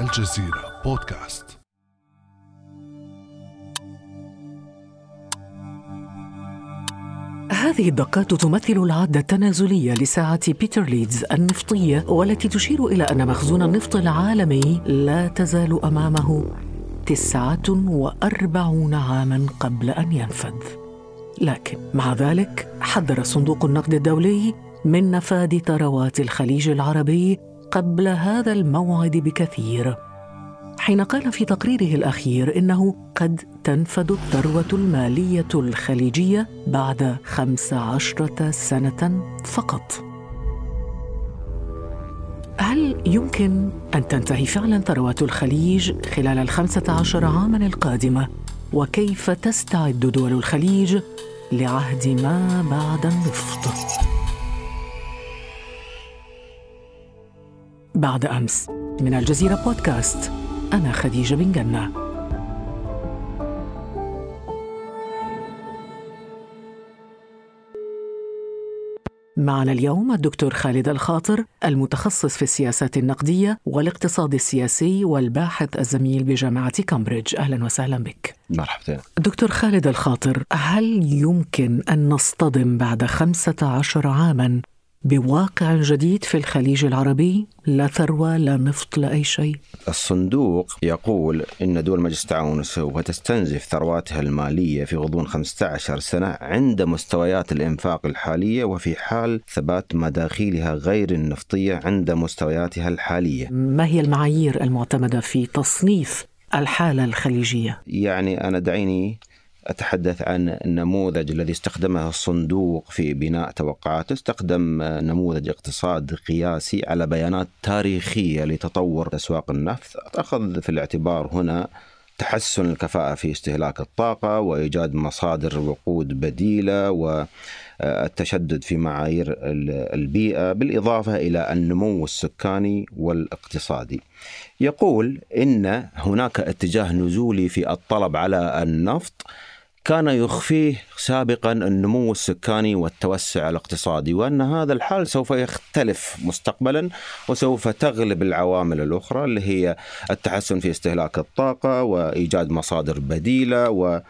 الجزيرة بودكاست. هذه الدقات تمثل العد التنازلي لساعة بيتر ليدز النفطية والتي تشير إلى أن مخزون النفط العالمي لا تزال أمامه تسعة وأربعون عاما قبل أن ينفذ. لكن مع ذلك حذر صندوق النقد الدولي من نفاذ ثروات الخليج العربي قبل هذا الموعد بكثير حين قال في تقريره الأخير إنه قد تنفد الثروة المالية الخليجية بعد خمس عشرة سنة فقط هل يمكن أن تنتهي فعلا ثروات الخليج خلال الخمسة عشر عاما القادمة؟ وكيف تستعد دول الخليج لعهد ما بعد النفط؟ بعد أمس من الجزيرة بودكاست. أنا خديجة بن جنة. معنا اليوم الدكتور خالد الخاطر المتخصص في السياسات النقدية والاقتصاد السياسي والباحث الزميل بجامعة كامبريدج. أهلا وسهلا بك. مرحبا. دكتور خالد الخاطر هل يمكن أن نصطدم بعد خمسة عشر عاماً بواقع جديد في الخليج العربي لا ثروة لا نفط لا أي شيء الصندوق يقول إن دول مجلس التعاون سوف تستنزف ثرواتها المالية في غضون 15 سنة عند مستويات الإنفاق الحالية وفي حال ثبات مداخيلها غير النفطية عند مستوياتها الحالية ما هي المعايير المعتمدة في تصنيف الحالة الخليجية؟ يعني أنا دعيني أتحدث عن النموذج الذي استخدمه الصندوق في بناء توقعاته استخدم نموذج اقتصاد قياسي على بيانات تاريخية لتطور أسواق النفط. أخذ في الاعتبار هنا تحسن الكفاءة في استهلاك الطاقة وإيجاد مصادر وقود بديلة والتشدد في معايير البيئة بالإضافة إلى النمو السكاني والاقتصادي. يقول إن هناك اتجاه نزولي في الطلب على النفط كان يخفيه سابقا النمو السكاني والتوسع الاقتصادي وأن هذا الحال سوف يختلف مستقبلا وسوف تغلب العوامل الأخرى اللي هي التحسن في استهلاك الطاقة وإيجاد مصادر بديلة و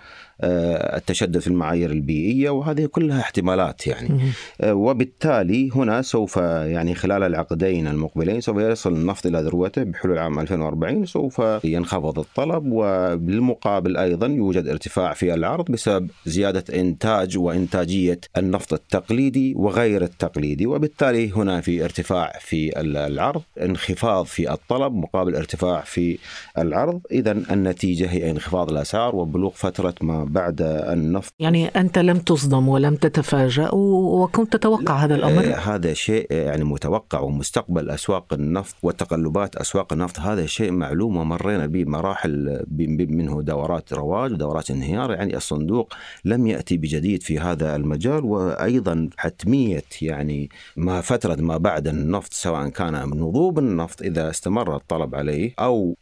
التشدد في المعايير البيئية وهذه كلها احتمالات يعني. وبالتالي هنا سوف يعني خلال العقدين المقبلين سوف يصل النفط إلى ذروته بحلول عام 2040 سوف ينخفض الطلب وبالمقابل أيضا يوجد ارتفاع في العرض بسبب زيادة إنتاج وإنتاجية النفط التقليدي وغير التقليدي. وبالتالي هنا في ارتفاع في العرض انخفاض في الطلب مقابل ارتفاع في العرض. اذا النتيجة هي انخفاض الأسعار وبلوغ فترة ما بعد النفط يعني أنت لم تصدم ولم تتفاجأ وكنت تتوقع هذا الأمر؟ هذا شيء يعني متوقع ومستقبل أسواق النفط وتقلبات أسواق النفط هذا شيء معلوم ومرينا به مراحل منه دورات رواج ودورات انهيار. يعني الصندوق لم يأتي بجديد في هذا المجال وأيضا حتمية يعني ما فترة ما بعد النفط سواء كان نضوب النفط إذا استمر الطلب عليه أو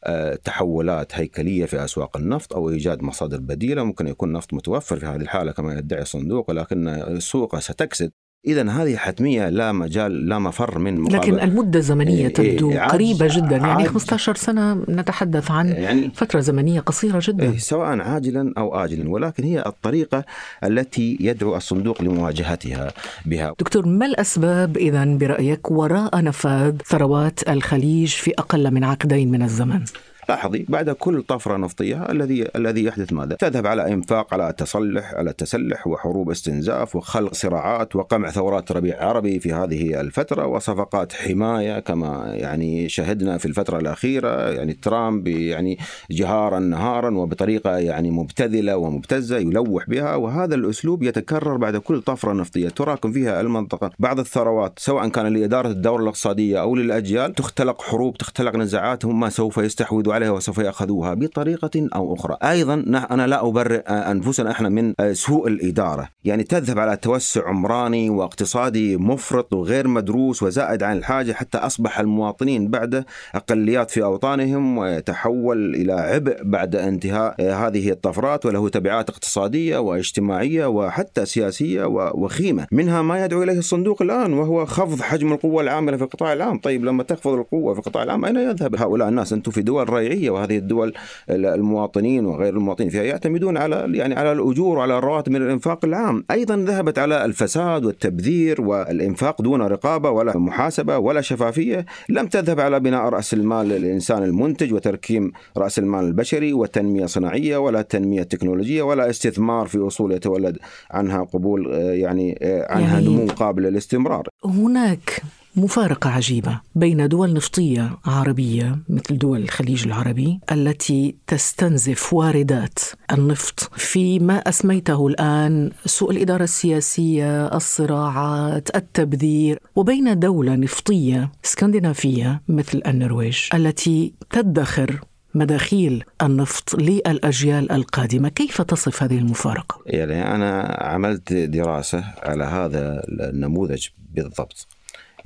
تحولات هيكلية في أسواق النفط أو إيجاد مصادر بديلة ممكن يكون نفط متوفر في هذه الحالة كما يدعي الصندوق ولكن السوق ستكسد إذا هذه حتمية لا مجال لا مفر من مقابل لكن المدة الزمنية تبدو إيه قريبة جدا. يعني 15 سنة نتحدث عن يعني فترة زمنية قصيرة جدا. إيه سواء عاجلا أو آجلا ولكن هي الطريقة التي يدعو الصندوق لمواجهتها بها. دكتور ما الأسباب إذا برأيك وراء نفاذ ثروات الخليج في أقل من عقدين من الزمن؟ لاحظي بعد كل طفرة نفطية الذي الذي يحدث ماذا؟ تذهب على إنفاق على تصلح على تسلح وحروب استنزاف وخلق صراعات وقمع ثورات ربيع عربي في هذه الفترة وصفقات حماية كما يعني شهدنا في الفترة الأخيرة يعني ترامب يعني جهارا نهارا وبطريقة يعني مبتذلة ومبتزة يلوح بها وهذا الأسلوب يتكرر بعد كل طفرة نفطية تراكم فيها المنطقة بعض الثروات سواء كان لإدارة الدولة الاقتصادية أو للأجيال تختلق حروب تختلق نزاعات هم سوف يستحوذوا عليها وسوف يأخذوها بطريقة أو أخرى. أيضا أنا لا أبرئ أنفسنا إحنا من سوء الإدارة. يعني تذهب على توسع عمراني واقتصادي مفرط وغير مدروس وزائد عن الحاجة حتى أصبح المواطنين بعد أقليات في أوطانهم ويتحول إلى عبء بعد انتهاء هذه الطفرات وله تبعات اقتصادية واجتماعية وحتى سياسية وخيمة. منها ما يدعو إليه الصندوق الآن وهو خفض حجم القوة العاملة في القطاع العام. طيب لما تخفض القوة في القطاع العام أين يذهب؟ هؤلاء الناس أنتم في دول ريعية وهذه الدول المواطنين وغير المواطنين فيها يعتمدون على يعني على الأجور وعلى الرواتب من الإنفاق العام. أيضا ذهبت على الفساد والتبذير والإنفاق دون رقابة ولا محاسبة ولا شفافية. لم تذهب على بناء رأس المال للإنسان المنتج وتركيم رأس المال البشري وتنمية صناعية ولا تنمية تكنولوجية ولا استثمار في أصول يتولد عنها قبول يعني عنها يعني نمو قابل للاستمرار. هناك مفارقة عجيبة بين دول نفطية عربية مثل دول الخليج العربي التي تستنزف واردات النفط. في ما أسميته الآن سوء الإدارة السياسية، الصراعات، التبذير، وبين دولة نفطية اسكندنافية مثل النرويج التي تدخر مداخيل النفط للأجيال القادمة. كيف تصف هذه المفارقة؟ يعني أنا عملت دراسة على هذا النموذج بالضبط.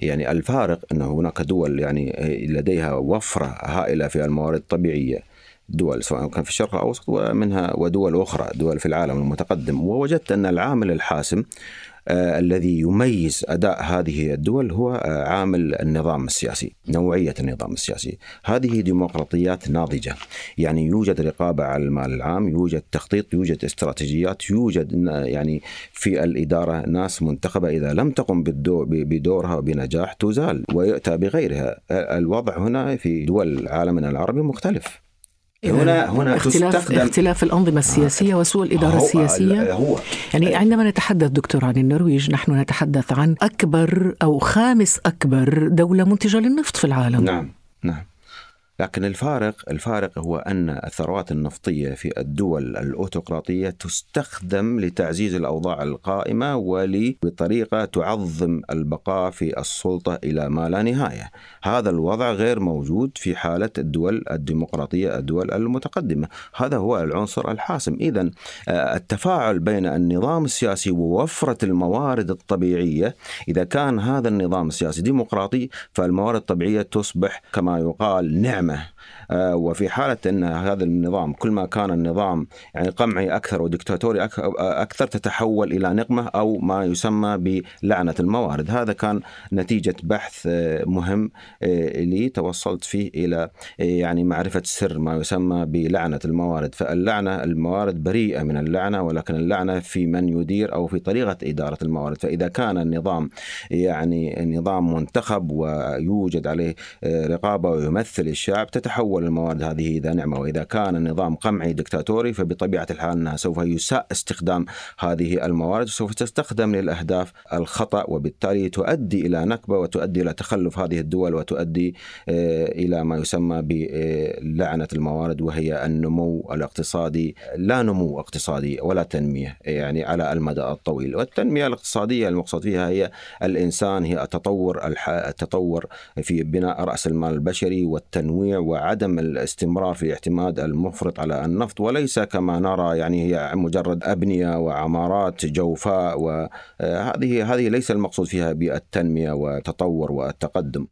يعني الفارق أن هناك دول يعني لديها وفرة هائلة في الموارد الطبيعية. دول سواء كان في الشرق الأوسط ومنها ودول أخرى دول في العالم المتقدم. ووجدت أن العامل الحاسم الذي يميز أداء هذه الدول هو آه، عامل النظام السياسي، نوعية النظام السياسي، هذه ديمقراطيات ناضجة، يعني يوجد رقابة على المال العام، يوجد تخطيط، يوجد استراتيجيات، يوجد يعني في الإدارة ناس منتخبة إذا لم تقم بدورها بنجاح تزال ويؤتى بغيرها، الوضع هنا في دول عالمنا العربي مختلف. هنا هنا اختلاف تستخدم اختلاف الأنظمة السياسية وسوء الإدارة هو السياسية. هو. يعني عندما نتحدث دكتور عن النرويج نحن نتحدث عن أكبر أو خامس أكبر دولة منتجة للنفط في العالم. نعم نعم. لكن الفارق الفارق هو أن الثروات النفطية في الدول الاوتقراطيه تستخدم لتعزيز الأوضاع القائمة وبطريقة تعظم البقاء في السلطة إلى ما لا نهاية. هذا الوضع غير موجود في حالة الدول الديمقراطية الدول المتقدمة، هذا هو العنصر الحاسم، اذا آه، التفاعل بين النظام السياسي ووفرة الموارد الطبيعية، إذا كان هذا النظام السياسي ديمقراطي فالموارد الطبيعية تصبح كما يقال نعمة. النعمه آه، وفي حالة أن هذا النظام كل ما كان النظام يعني قمعي أكثر ودكتاتوري أكثر تتحول إلى نقمة أو ما يسمى بلعنة الموارد. هذا كان نتيجة بحث آه، مهم آه، لي توصلت فيه إلى يعني معرفة سر ما يسمى بلعنة الموارد. فاللعنة الموارد بريئة من اللعنة ولكن اللعنة في من يدير أو في طريقة إدارة الموارد. فإذا كان النظام يعني نظام منتخب ويوجد عليه رقابة ويمثل الشعب تتحول الموارد هذه إذا نعمة وإذا كان النظام قمعي دكتاتوري فبطبيعة الحال أنها سوف يساء استخدام هذه الموارد وسوف تستخدم للأهداف الخطأ وبالتالي تؤدي إلى نكبة وتؤدي إلى تخلف هذه الدول وتؤدي آه، إلى ما يسمى بلعنة الموارد وهي النمو الاقتصادي لا نمو اقتصادي ولا تنمية يعني على المدى الطويل. والتنمية الاقتصادية المقصود فيها هي الإنسان هي التطور التطور في بناء رأس المال البشري والتنويع وعدم الاستمرار في الاعتماد المفرط على النفط وليس كما نرى يعني هي مجرد أبنية وعمارات جوفاء وهذه هذه ليس المقصود فيها بالتنمية والتطور والتقدم.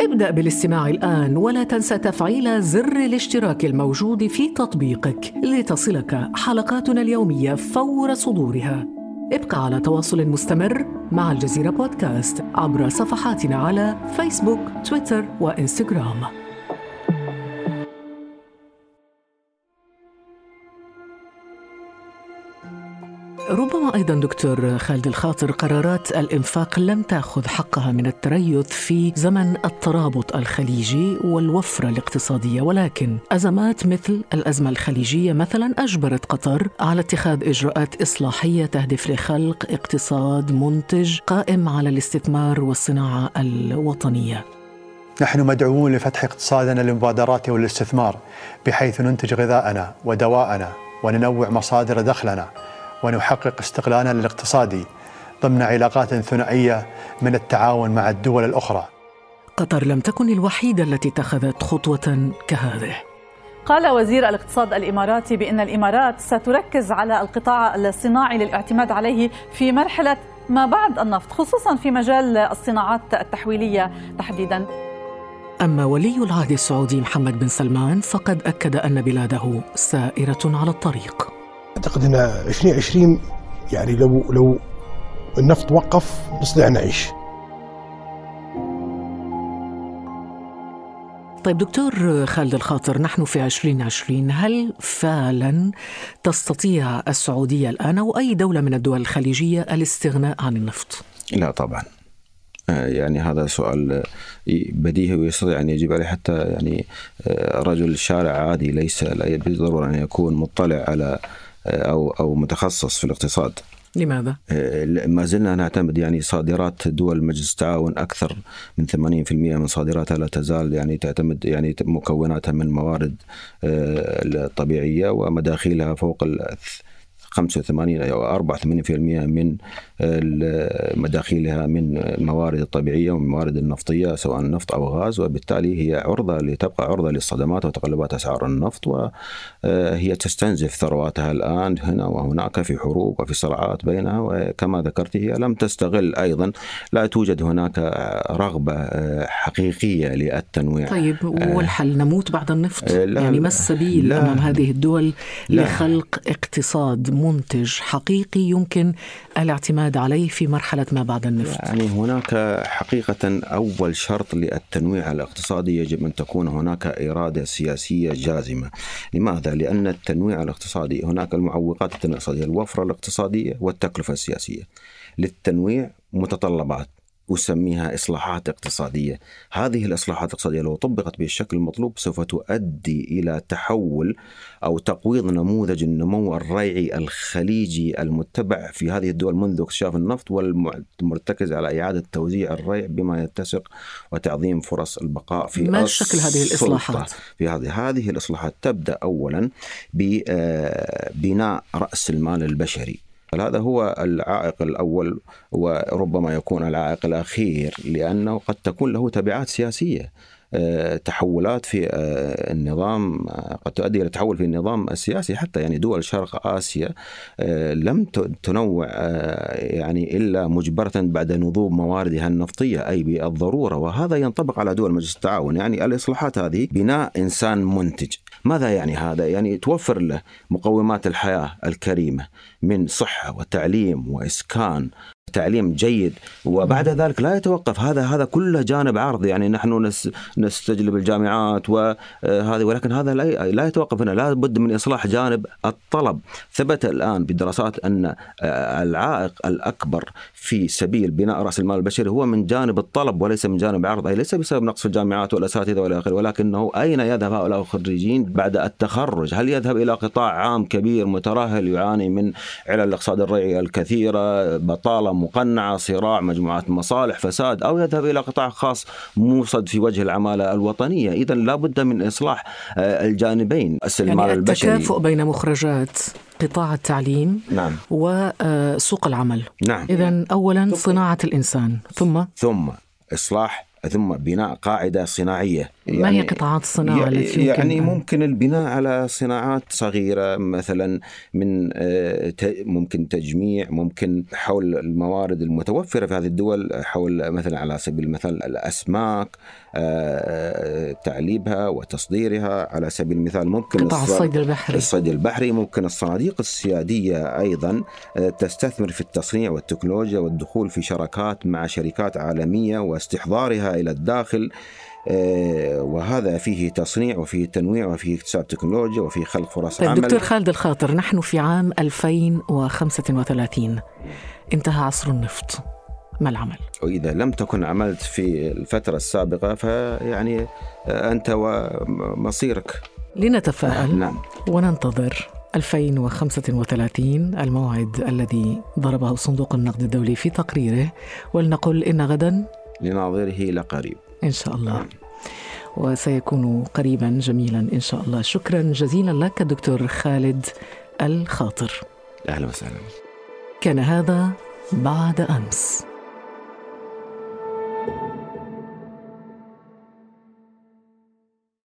ابدأ بالاستماع الآن ولا تنسى تفعيل زر الاشتراك الموجود في تطبيقك لتصلك حلقاتنا اليومية فور صدورها. ابقى على تواصل مستمر مع الجزيرة بودكاست عبر صفحاتنا على فيسبوك، تويتر وإنستغرام. ربما أيضا دكتور خالد الخاطر قرارات الإنفاق لم تأخذ حقها من التريث في زمن الترابط الخليجي والوفرة الاقتصادية ولكن أزمات مثل الأزمة الخليجية مثلا أجبرت قطر على اتخاذ إجراءات إصلاحية تهدف لخلق اقتصاد منتج قائم على الاستثمار والصناعة الوطنية. نحن مدعوون لفتح اقتصادنا للمبادرات والاستثمار بحيث ننتج غذاءنا ودواءنا وننوع مصادر دخلنا ونحقق استقلالنا الاقتصادي ضمن علاقات ثنائية من التعاون مع الدول الأخرى. قطر لم تكن الوحيدة التي اتخذت خطوة كهذه. قال وزير الاقتصاد الإماراتي بأن الإمارات ستركز على القطاع الصناعي للاعتماد عليه في مرحلة ما بعد النفط خصوصا في مجال الصناعات التحويلية تحديدا. أما ولي العهد السعودي محمد بن سلمان فقد أكد أن بلاده سائرة على الطريق. أعتقد أن 2020 يعني لو لو النفط وقف نستطيع نعيش طيب دكتور خالد الخاطر نحن في 2020 هل فعلا تستطيع السعودية الآن أو أي دولة من الدول الخليجية الاستغناء عن النفط؟ لا طبعا آه، يعني هذا سؤال بديهي ويستطيع أن يجيب عليه حتى يعني آه، رجل شارع عادي ليس لا بالضروره أن يكون مطلع على آه، أو أو متخصص في الاقتصاد. لماذا؟ ما زلنا نعتمد يعني صادرات دول مجلس التعاون أكثر من 80% من صادراتها لا تزال يعني تعتمد يعني مكوناتها من موارد طبيعيه ومداخيلها فوق 85 أو 84% من مداخيلها من الموارد الطبيعية ومن الموارد النفطية سواء نفط أو غاز. وبالتالي هي عرضة لتبقى عرضة للصدمات وتقلبات أسعار النفط. وهي تستنزف ثرواتها الآن هنا وهناك في حروب وفي صراعات بينها. وكما ذكرت هي لم تستغل أيضا. لا توجد هناك رغبة حقيقية للتنويع. طيب والحل نموت بعد النفط؟ يعني ما السبيل لا. أمام هذه الدول لا. لخلق اقتصاد منتج حقيقي يمكن الاعتماد عليه في مرحلة ما بعد النفط. يعني هناك حقيقة أول شرط للتنويع الاقتصادي يجب أن تكون هناك إرادة سياسية جازمة. لماذا؟ لأن التنويع الاقتصادي هناك المعوقات الاقتصادية الوفرة الاقتصادية والتكلفة السياسية. للتنويع متطلبات. أسميها إصلاحات اقتصادية. هذه الإصلاحات الاقتصادية لو طبقت بالشكل المطلوب سوف تؤدي إلى تحول أو تقويض نموذج النمو الريعي الخليجي المتبع في هذه الدول منذ اكتشاف النفط والمرتكز على إعادة توزيع الريع بما يتسق وتعظيم فرص البقاء في ما شكل هذه الإصلاحات؟ في هذه هذه الإصلاحات تبدأ أولا ببناء رأس المال البشري. هذا هو العائق الأول وربما يكون العائق الأخير؟ لأنه قد تكون له تبعات سياسية. تحولات في آه، النظام آه، قد تؤدي إلى تحول في النظام السياسي. حتى يعني دول شرق آسيا لم تنوع يعني إلا مجبرة بعد نضوب مواردها النفطية أي بالضرورة. وهذا ينطبق على دول مجلس التعاون. يعني الإصلاحات هذه بناء إنسان منتج. ماذا يعني هذا؟ يعني توفر له مقومات الحياة الكريمة من صحة وتعليم وإسكان. تعليم جيد وبعد ذلك لا يتوقف. هذا هذا كله جانب عرض يعني نحن نستجلب الجامعات وهذه ولكن هذا لا لا يتوقف هنا. لا بد من إصلاح جانب الطلب. ثبت الآن بالدراسات أن العائق الأكبر في سبيل بناء رأس المال البشري هو من جانب الطلب وليس من جانب العرض أي ليس بسبب نقص في الجامعات والأساتذة والى اخره ولكنه أين يذهب هؤلاء الخريجين بعد التخرج؟ هل يذهب إلى قطاع عام كبير مترهل يعاني من علل الاقتصاد الريعي الكثيرة بطالة مقنعة صراع مجموعات مصالح فساد أو يذهب إلى قطاع خاص موصد في وجه العمالة الوطنية إذا لابد من إصلاح آه، الجانبين المال يعني البشري التكافؤ بين مخرجات قطاع التعليم نعم. وسوق العمل نعم. إذا أولا صناعة الإنسان ثم ثم إصلاح ثم بناء قاعدة صناعية. يعني ما هي يعني قطاعات الصناعة التي يمكن يعني ممكن البناء على صناعات صغيرة مثلا من آه، ممكن تجميع ممكن حول الموارد المتوفرة في هذه الدول حول مثلا على سبيل المثال الأسماك آه، تعليبها وتصديرها. على سبيل المثال ممكن قطاع الصيد البحري. الصيد البحري ممكن الصناديق السيادية أيضا آه، تستثمر في التصنيع والتكنولوجيا والدخول في شراكات مع شركات عالمية واستحضارها إلى الداخل. آه، وهذا فيه تصنيع وفيه تنويع وفيه اكتساب تكنولوجيا وفيه خلق فرص طيب عمل. دكتور خالد الخاطر نحن في عام 2035 انتهى عصر النفط. ما العمل؟ وإذا لم تكن عملت في الفترة السابقة فيعني أنت ومصيرك. لنتفائل نعم. وننتظر 2035 الموعد الذي ضربه صندوق النقد الدولي في تقريره ولنقل إن غدا لناظره لقريب إن شاء الله. نعم. وسيكون قريبا جميلا إن شاء الله. شكرا جزيلا لك دكتور خالد الخاطر. أهلا وسهلا. كان هذا بعد أمس.